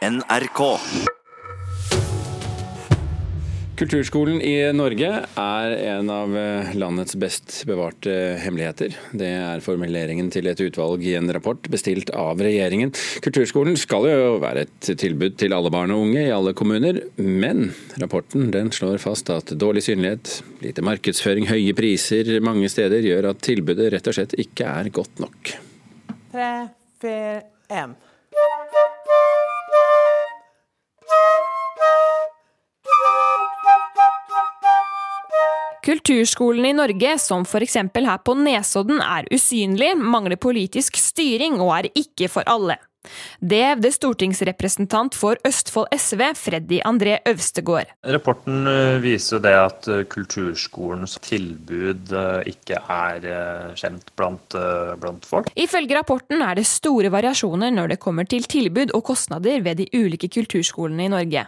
NRK. Kulturskolen i Norge er en av landets best bevarte hemmeligheter. Det er formuleringen til et utvalg i en rapport bestilt av regjeringen. Kulturskolen skal jo være et tilbud til alle barn og unge i alle kommuner, men rapporten den slår fast at dårlig synlighet, lite markedsføring, høye priser mange steder gjør at tilbudet rett og slett ikke er godt nok. Tre, fire, en. Kulturskolen i Norge, som f.eks. her på Nesodden, er usynlig, mangler politisk styring og er ikke for alle. Det hevder stortingsrepresentant for Østfold SV, Freddy André Øvstegård. Rapporten eh, viser det at eh, kulturskolens tilbud eh, ikke er kjent blant, blant folk. Ifølge rapporten er det store variasjoner når det kommer til tilbud og kostnader ved de ulike kulturskolene i Norge.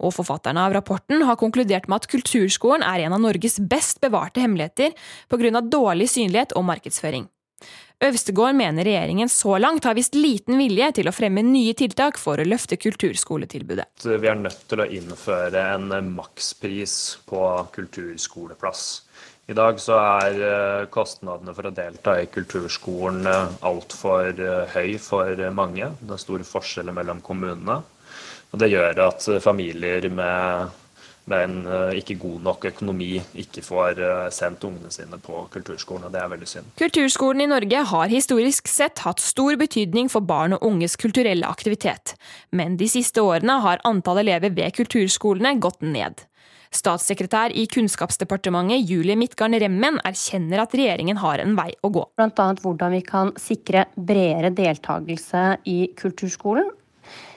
Og forfatterne av rapporten har konkludert med at kulturskolen er en av Norges best bevarte hemmeligheter pga. dårlig synlighet og markedsføring. Øvstegård mener regjeringen så langt har vist liten vilje til å fremme nye tiltak for å løfte kulturskoletilbudet. Vi er nødt til å innføre en makspris på kulturskoleplass. I dag så er eh, kostnadene for å delta i kulturskolen eh, altfor eh, høy for mange. Det er store forskjeller mellom kommunene. Og det gjør at familier med, med en eh, ikke god nok økonomi ikke får eh, sendt ungene sine på kulturskolen, og det er veldig synd. Kulturskolen i Norge har historisk sett hatt stor betydning for barn og unges kulturelle aktivitet, men de siste årene har antall elever ved kulturskolene gått ned. Statssekretær i Kunnskapsdepartementet Julie Midtgarn Remmen erkjenner at regjeringen har en vei å gå. Annet hvordan vi kan sikre bredere deltakelse i kulturskolen,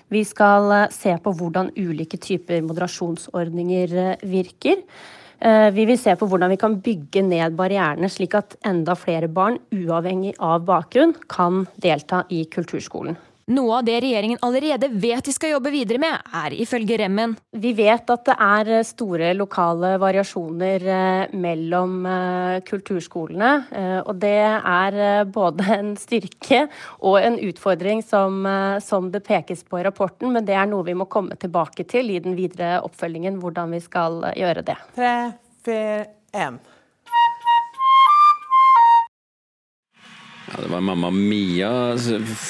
vi skal eh, se på hvordan ulike typer moderasjonsordninger eh, virker. Eh, vi vil se på hvordan vi kan bygge ned barrierene, slik at enda flere barn, uavhengig av bakgrunn, kan delta i kulturskolen. Noe av det regjeringen allerede vet de skal jobbe videre med, er ifølge Remmen. Vi vet at det er eh, store lokale variasjoner eh, mellom eh, kulturskolene. Og det er både en styrke og en utfordring som, som det pekes på i rapporten, men det er noe vi må komme tilbake til i den videre oppfølgingen, hvordan vi skal gjøre det. Tre, fire, en. Ja, det var Mamma Mia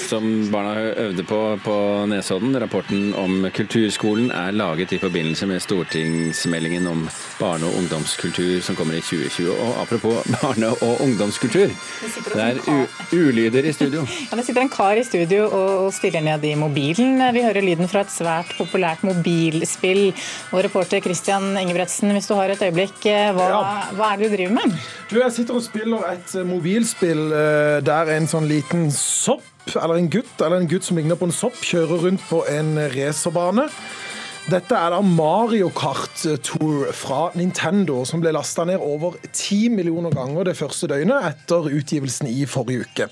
som barna øvde på på Nesodden. Rapporten om kulturskolen er laget i forbindelse med stortingsmeldingen om barne- og ungdomskultur som kommer i 2020. Og apropos barne- og ungdomskultur, det er ulyder i studio. Ja, Det sitter en kar i studio og stiller ned i mobilen. Vi hører lyden fra et svært populært mobilspill. Og reporter Christian Ingebretsen, hvis du har et øyeblikk, eh, hva, ja. hva er det du driver med? Du, Jeg sitter og spiller et eh, mobilspill eh, der en sånn liten sopp, eller en gutt, eller en gutt som ligner på en sopp, kjører rundt på en racerbane. Dette er da Mario Kart Tour fra Nintendo, som ble lasta ned over 10 millioner ganger det første døgnet etter utgivelsen i forrige uke.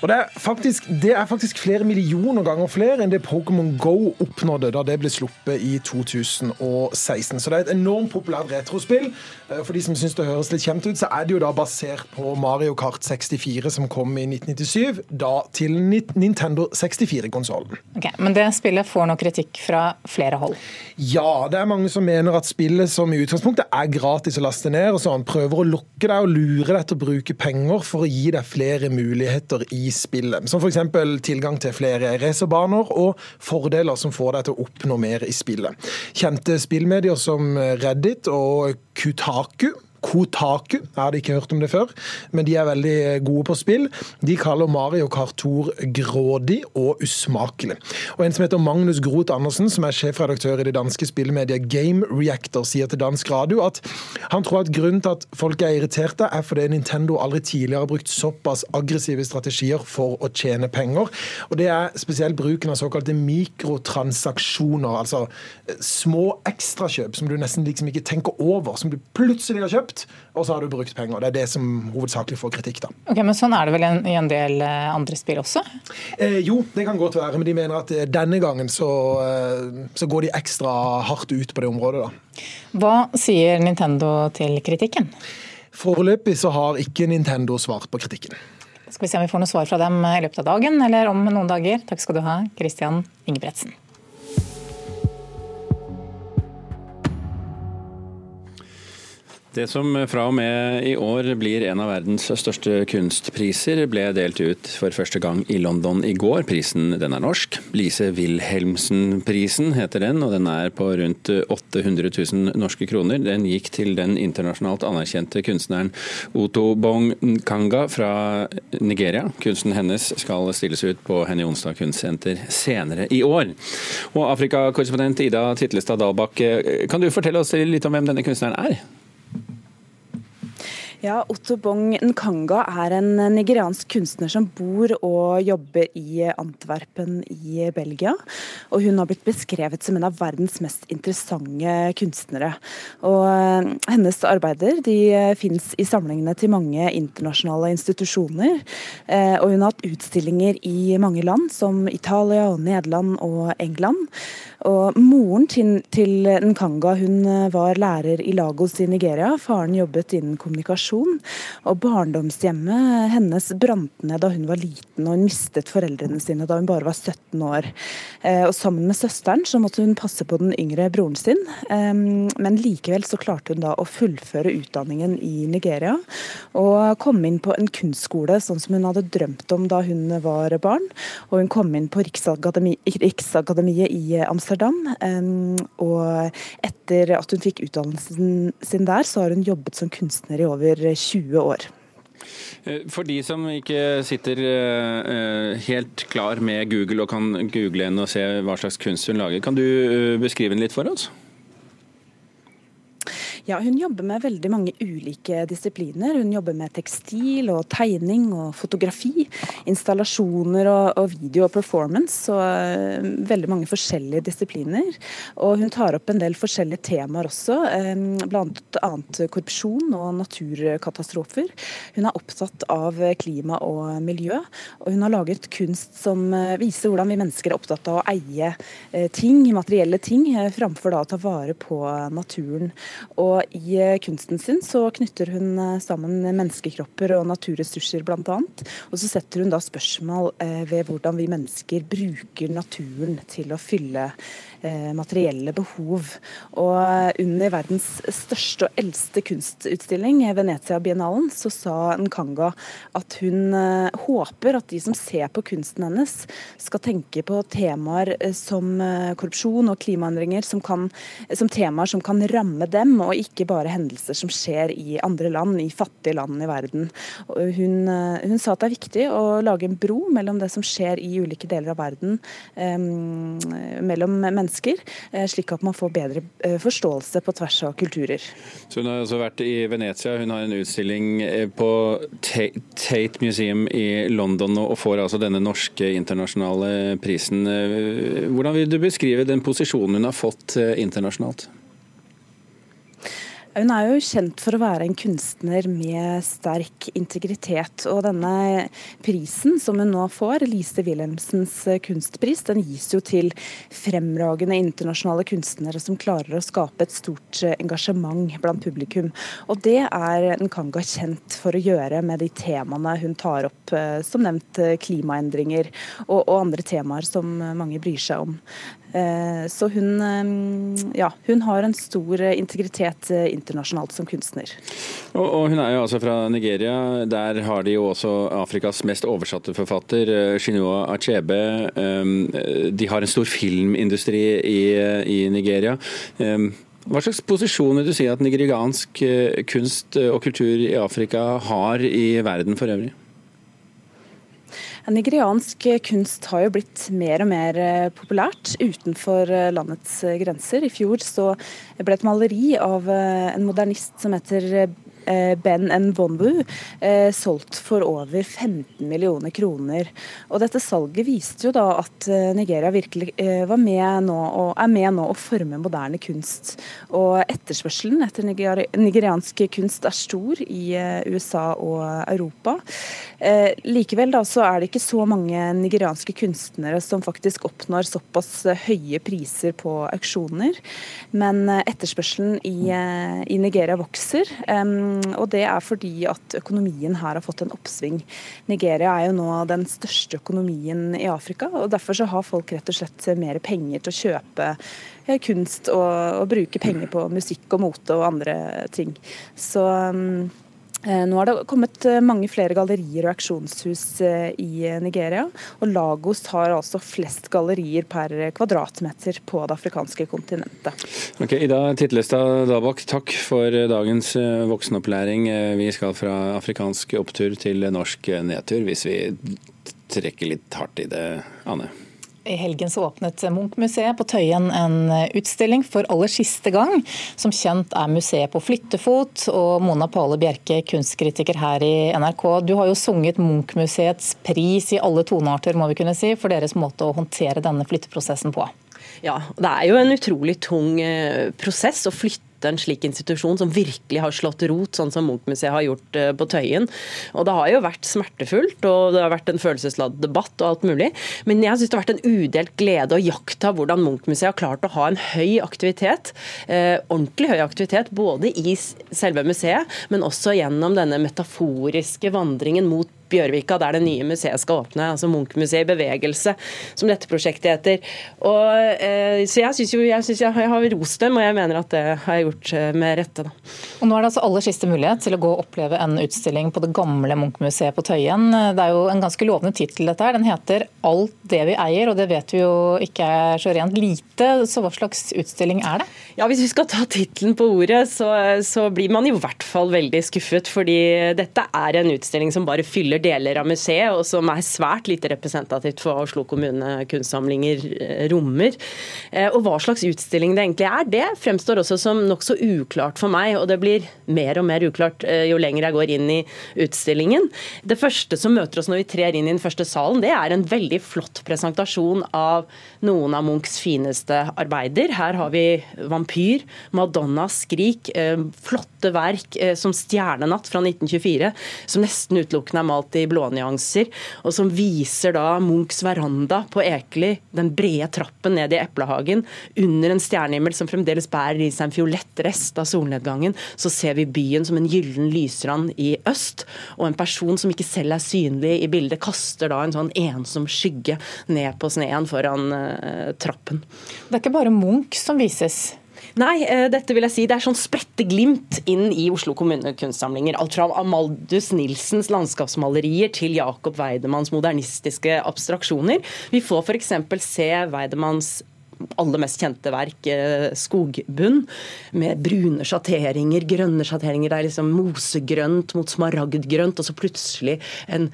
Og det er, faktisk, det er faktisk flere millioner ganger flere enn det Pokémon Go oppnådde da det ble sluppet i 2016. Så det er et enormt populært retrospill. Eh, for de som syns det høres litt kjent ut, så er det jo da basert på Mario Kart 64 som kom i 1997, da til Nintendo 64-konsollen. Okay, men det spillet får nå kritikk fra flere hold? Ja, det er mange som mener at spillet som i utgangspunktet er gratis å laste ned, og sånn, prøver å lokke deg og lure deg til å bruke penger for å gi deg flere muligheter i spillet. Som f.eks. tilgang til flere racerbaner og fordeler som får deg til å oppnå mer i spillet. Kjente spillmedier som Reddit og Kutaku Kotaku, jeg hadde ikke hørt om det før, men de er veldig gode på spill. De kaller Mario Kartor grådig og usmakelig. Og En som heter Magnus Groth Andersen, som er sjefredaktør i det danske spillmediet Game Reactor, sier til dansk radio at han tror at grunnen til at folk er irriterte, er fordi Nintendo aldri tidligere har brukt såpass aggressive strategier for å tjene penger. Og Det er spesielt bruken av såkalte mikrotransaksjoner, altså små ekstrakjøp som du nesten liksom ikke tenker over, som du plutselig har kjøpt kjøpt, og så har du brukt penger. Det er det som hovedsakelig får kritikk. da. Ok, Men sånn er det vel i en del eh, andre spill også? Eh, jo, det kan godt være, men de mener at eh, denne gangen så, eh, så går de ekstra hardt ut på det området. da. Hva sier Nintendo til kritikken? Foreløpig så har ikke Nintendo svart på kritikken. Skal vi se om vi får noe svar fra dem i løpet av dagen eller om noen dager. Takk skal du ha, Christian Ingebretsen. Det som fra og med i år blir en av verdens største kunstpriser, ble delt ut for første gang i London i går. Prisen den er norsk. Lise Wilhelmsen-prisen heter den, og den er på rundt 800 000 norske kroner. Den gikk til den internasjonalt anerkjente kunstneren Oto Bong Nkanga fra Nigeria. Kunsten hennes skal stilles ut på Henny Onsdag kunstsenter senere i år. Og Afrikakorrespondent Ida Titlestad Dalbakk, kan du fortelle oss litt om hvem denne kunstneren er? Ja, Otto Bong Nkanga er en nigeriansk kunstner som bor og jobber i Antwerpen i Belgia. Og hun har blitt beskrevet som en av verdens mest interessante kunstnere. Og eh, hennes arbeider de finnes i samlingene til mange internasjonale institusjoner. Eh, og hun har hatt utstillinger i mange land, som Italia, og Nederland og England. Og Moren til, Nkanga hun eh, var lærer i Lagos i Nigeria. Faren jobbet innen kommunikasjon. og Barndomshjemmet hennes brant ned da hun var liten og hun mistet foreldrene sine da hun bare var 17 år. Eh, og Sammen med søsteren så måtte hun passe på den yngre broren sin. Men likevel så klarte hun da å fullføre utdanningen i Nigeria og komme inn på en kunstskole sånn som hun hadde drømt om da hun var barn. Og hun kom inn på Riksakademiet i Amsterdam Amsterdam. Og etter at hun fikk utdannelsen sin der, så har hun jobbet som kunstner i over 20 år. Eh, for de som ikke sitter eh, helt klar med Google og kan google henne og se hva slags kunst hun lager, kan du eh, beskrive den litt for oss? Ja, Hun jobber med veldig mange ulike disipliner. Hun jobber med tekstil og tegning og fotografi. Installasjoner og, og video og performance. og uh, Veldig mange forskjellige disipliner. Og hun tar opp en del forskjellige temaer også, um, bl.a. korrupsjon og naturkatastrofer. Hun er opptatt av klima og miljø, og hun har laget kunst som uh, viser hvordan vi mennesker er opptatt av å eie ting, materielle ting, framfor da å ta vare på naturen. Og i eh, kunsten sin så knytter hun eh, sammen menneskekropper og naturressurser bl.a. Og så setter hun da spørsmål eh, ved hvordan vi mennesker bruker naturen til å fylle materielle behov. Og under verdens største og eldste kunstutstilling, Venezia-biennalen, så sa Nkanga at hun eh, håper at de som ser på kunsten hennes, skal tenke på temaer eh, som korrupsjon og klimaendringer som, kan, som temaer som kan ramme dem, og ikke bare hendelser som skjer i andre land, i fattige land i verden. Hun, hun sa at det er viktig å lage en bro mellom det som skjer i ulike deler av verden, um, mellom mennesker mennesker, eh, slik at man får bedre eh, forståelse på tvers av kulturer. Så Hun har også vært i Venezia, hun har en utstilling eh, på Tate Museum i London og får altså denne norske internasjonale prisen. Hvordan vil du beskrive den posisjonen hun har fått internasjonalt? Hun er jo kjent for å være en kunstner med sterk integritet. Og denne prisen som hun nå får, Lise Wilhelmsens kunstpris, den gis jo til fremragende internasjonale kunstnere som klarer å skape et stort engasjement blant publikum. Og det er Nkanga kjent for å gjøre med de temaene hun tar opp, eh, som nevnt klimaendringer og, og andre temaer som mange bryr seg om. Eh, så hun, eh, ja, hun har en stor integritet eh, internasjonalt som kunstner. Og, og, Hun er jo altså fra Nigeria. Der har de jo også Afrikas mest oversatte forfatter, Shinua Achebe. De har en stor filmindustri i, i Nigeria. Hva slags posisjon vil du si at nigeriansk kunst og kultur i Afrika har i verden for øvrig? Nigeriansk kunst har jo blitt mer og mer eh, populært utenfor eh, landets grenser. I fjor så ble et maleri av eh, en modernist som heter Eh, ben Nwonwu eh, solgt for over 15 millioner kroner. Og Dette salget viste jo da at eh, Nigeria virkelig var med nå, og er med nå å forme moderne kunst. Og Etterspørselen etter nigeriansk kunst er stor i USA og Europa. Likevel da så er det ikke så mange nigerianske kunstnere som faktisk oppnår såpass høye priser på auksjoner. Men etterspørselen i, i Nigeria vokser. Og det er fordi at økonomien her har fått en oppsving. Nigeria er jo nå den største økonomien i Afrika, og derfor så har folk rett og slett mer penger til å kjøpe eh, kunst og, og bruke penger på musikk og mote og andre ting. Så mm, Eh, nå har det kommet eh, mange flere gallerier og auksjonshus eh, i Nigeria. Og Lagos har altså flest gallerier per kvadratmeter på det afrikanske kontinentet. Ok, Ida Titlestad Dabak, takk for dagens voksenopplæring. Vi skal fra afrikansk opptur til norsk nedtur, hvis vi trekker litt hardt i det, Anne. I helgen så åpnet Munch-museet på Tøyen en utstilling for aller siste gang. Som kjent er museet på flyttefot. Og Mona Pale Bjerke, kunstkritiker her i NRK. Du har jo sunget Munch-museets pris i alle tonearter må vi kunne si, for deres måte å håndtere denne flytteprosessen på. Ja, det er jo en utrolig tung eh, prosess å flytte støtte en slik institusjon som virkelig har slått rot, sånn som Munch-museet har gjort eh, på Tøyen. Og Det har jo vært smertefullt, og det har vært en følelsesladd debatt og alt mulig. Men jeg syns det har vært en udelt glede å jakta hvordan Munch-museet har klart å ha en høy aktivitet, eh, ordentlig høy aktivitet, både i selve museet, men også gjennom denne metaforiske vandringen mot Bjørvika, der det nye museet skal åpne. altså Munch-museet i bevegelse, som dette prosjektet heter. Og, eh, så jeg syns jeg, synes jeg, jeg, har rost dem, og jeg mener at det har jeg gjort eh, med rette. Da. Og Nå er det altså aller siste mulighet til å gå og oppleve en utstilling på det gamle Munch-museet på Tøyen. Det er jo en ganske lovende tittel, dette her. Den heter 'Alt det vi eier', og det vet vi jo ikke er så rent lite. Så hva slags utstilling er det? Ja, Hvis vi skal ta tittelen på ordet, så, så blir man i hvert fall veldig skuffet. Fordi dette er en utstilling som bare fyller fyller deler av museet, og som er svært lite representativt for Oslo kommune kunstsamlinger eh, rommer. Eh, og hva slags utstilling det egentlig er, det fremstår også som nokså uklart for meg, og det blir mer og mer uklart eh, jo lenger jeg går inn i utstillingen. Det første som møter oss når vi trer inn i den første salen, det er en veldig flott presentasjon av noen av Munchs fineste arbeider. Her har vi 'Vampyr', 'Madonna', 'Skrik', flotte verk som 'Stjernenatt' fra 1924, som nesten utelukkende er malt malt i blånyanser, og som viser da Munchs veranda på Ekeli, den brede trappen ned i Eplehagen, under en stjernehimmel som fremdeles bærer i seg en fiolett rest av solnedgangen. Så ser vi byen som en gyllen lysrand i øst, og en person som ikke selv er synlig i bildet, kaster da en sånn ensom skygge ned på sneen foran uh, trappen. Det er ikke bare Munch som vises? Nei, eh, dette vil jeg si. Det er sånn spretteglimt inn i Oslo kommune kunstsamlinger. Alt fra Amaldus Nilsens landskapsmalerier til Jakob Weidemanns modernistiske abstraksjoner. Vi får f.eks. se Weidemanns aller mest kjente verk, eh, 'Skogbunn', med brune sjatteringer, grønne sjatteringer. Det er liksom mosegrønt mot smaragdgrønt, og så plutselig en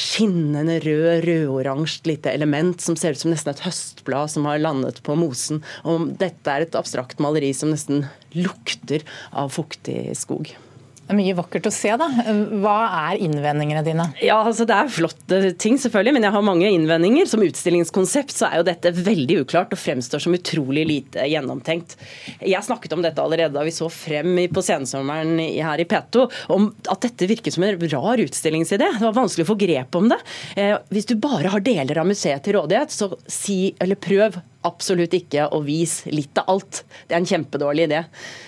skinnende rød, rødoransje lite element som ser ut som nesten et høstblad som har landet på mosen. Og dette er et abstrakt maleri som nesten lukter av fuktig skog. Det er mye vakkert å se, da. Hva er innvendingene dine? Ja, altså Det er flotte ting, selvfølgelig, men jeg har mange innvendinger. Som utstillingskonsept så er jo dette veldig uklart og fremstår som utrolig lite gjennomtenkt. Jeg snakket om dette allerede da vi så frem på sensommeren her i P2, om at dette virket som en rar utstillingsidé. Det var vanskelig å få grep om det. Eh, hvis du bare har deler av museet til rådighet, så si, eller prøv absolutt ikke å vise litt av alt. Det er en kjempedårlig idé.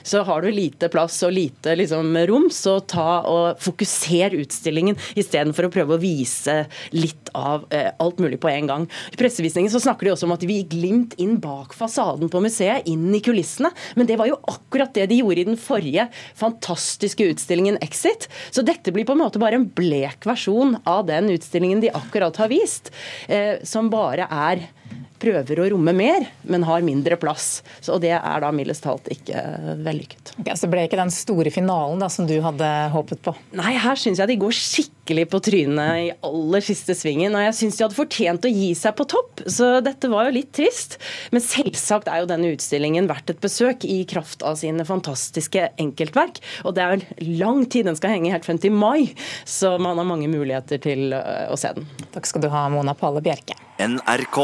Så har du lite plass og lite liksom, rom, så ta og fokuser utstillingen istedenfor å prøve å vise litt av eh, alt mulig på en gang. I pressevisningen så snakker de også om at vi gikk glimt inn bak fasaden på museet, inn i kulissene. Men det var jo akkurat det de gjorde i den forrige fantastiske utstillingen Exit. Så dette blir på en måte bare en blek versjon av den utstillingen de akkurat har vist, eh, som bare er prøver å romme mer, men har mindre plass. Så, Det er da mildest talt ikke vellykket. Okay, så ble ikke den store finalen da, som du hadde håpet på? Nei, her syns jeg de går skikkelig på trynet i aller siste svingen. Og jeg syns de hadde fortjent å gi seg på topp, så dette var jo litt trist. Men selvsagt er jo denne utstillingen verdt et besøk i kraft av sine fantastiske enkeltverk. Og det er lang tid den skal henge, helt frem til mai, så man har mange muligheter til å se den. Takk skal du ha, Mona Palle Bjerke. NRK.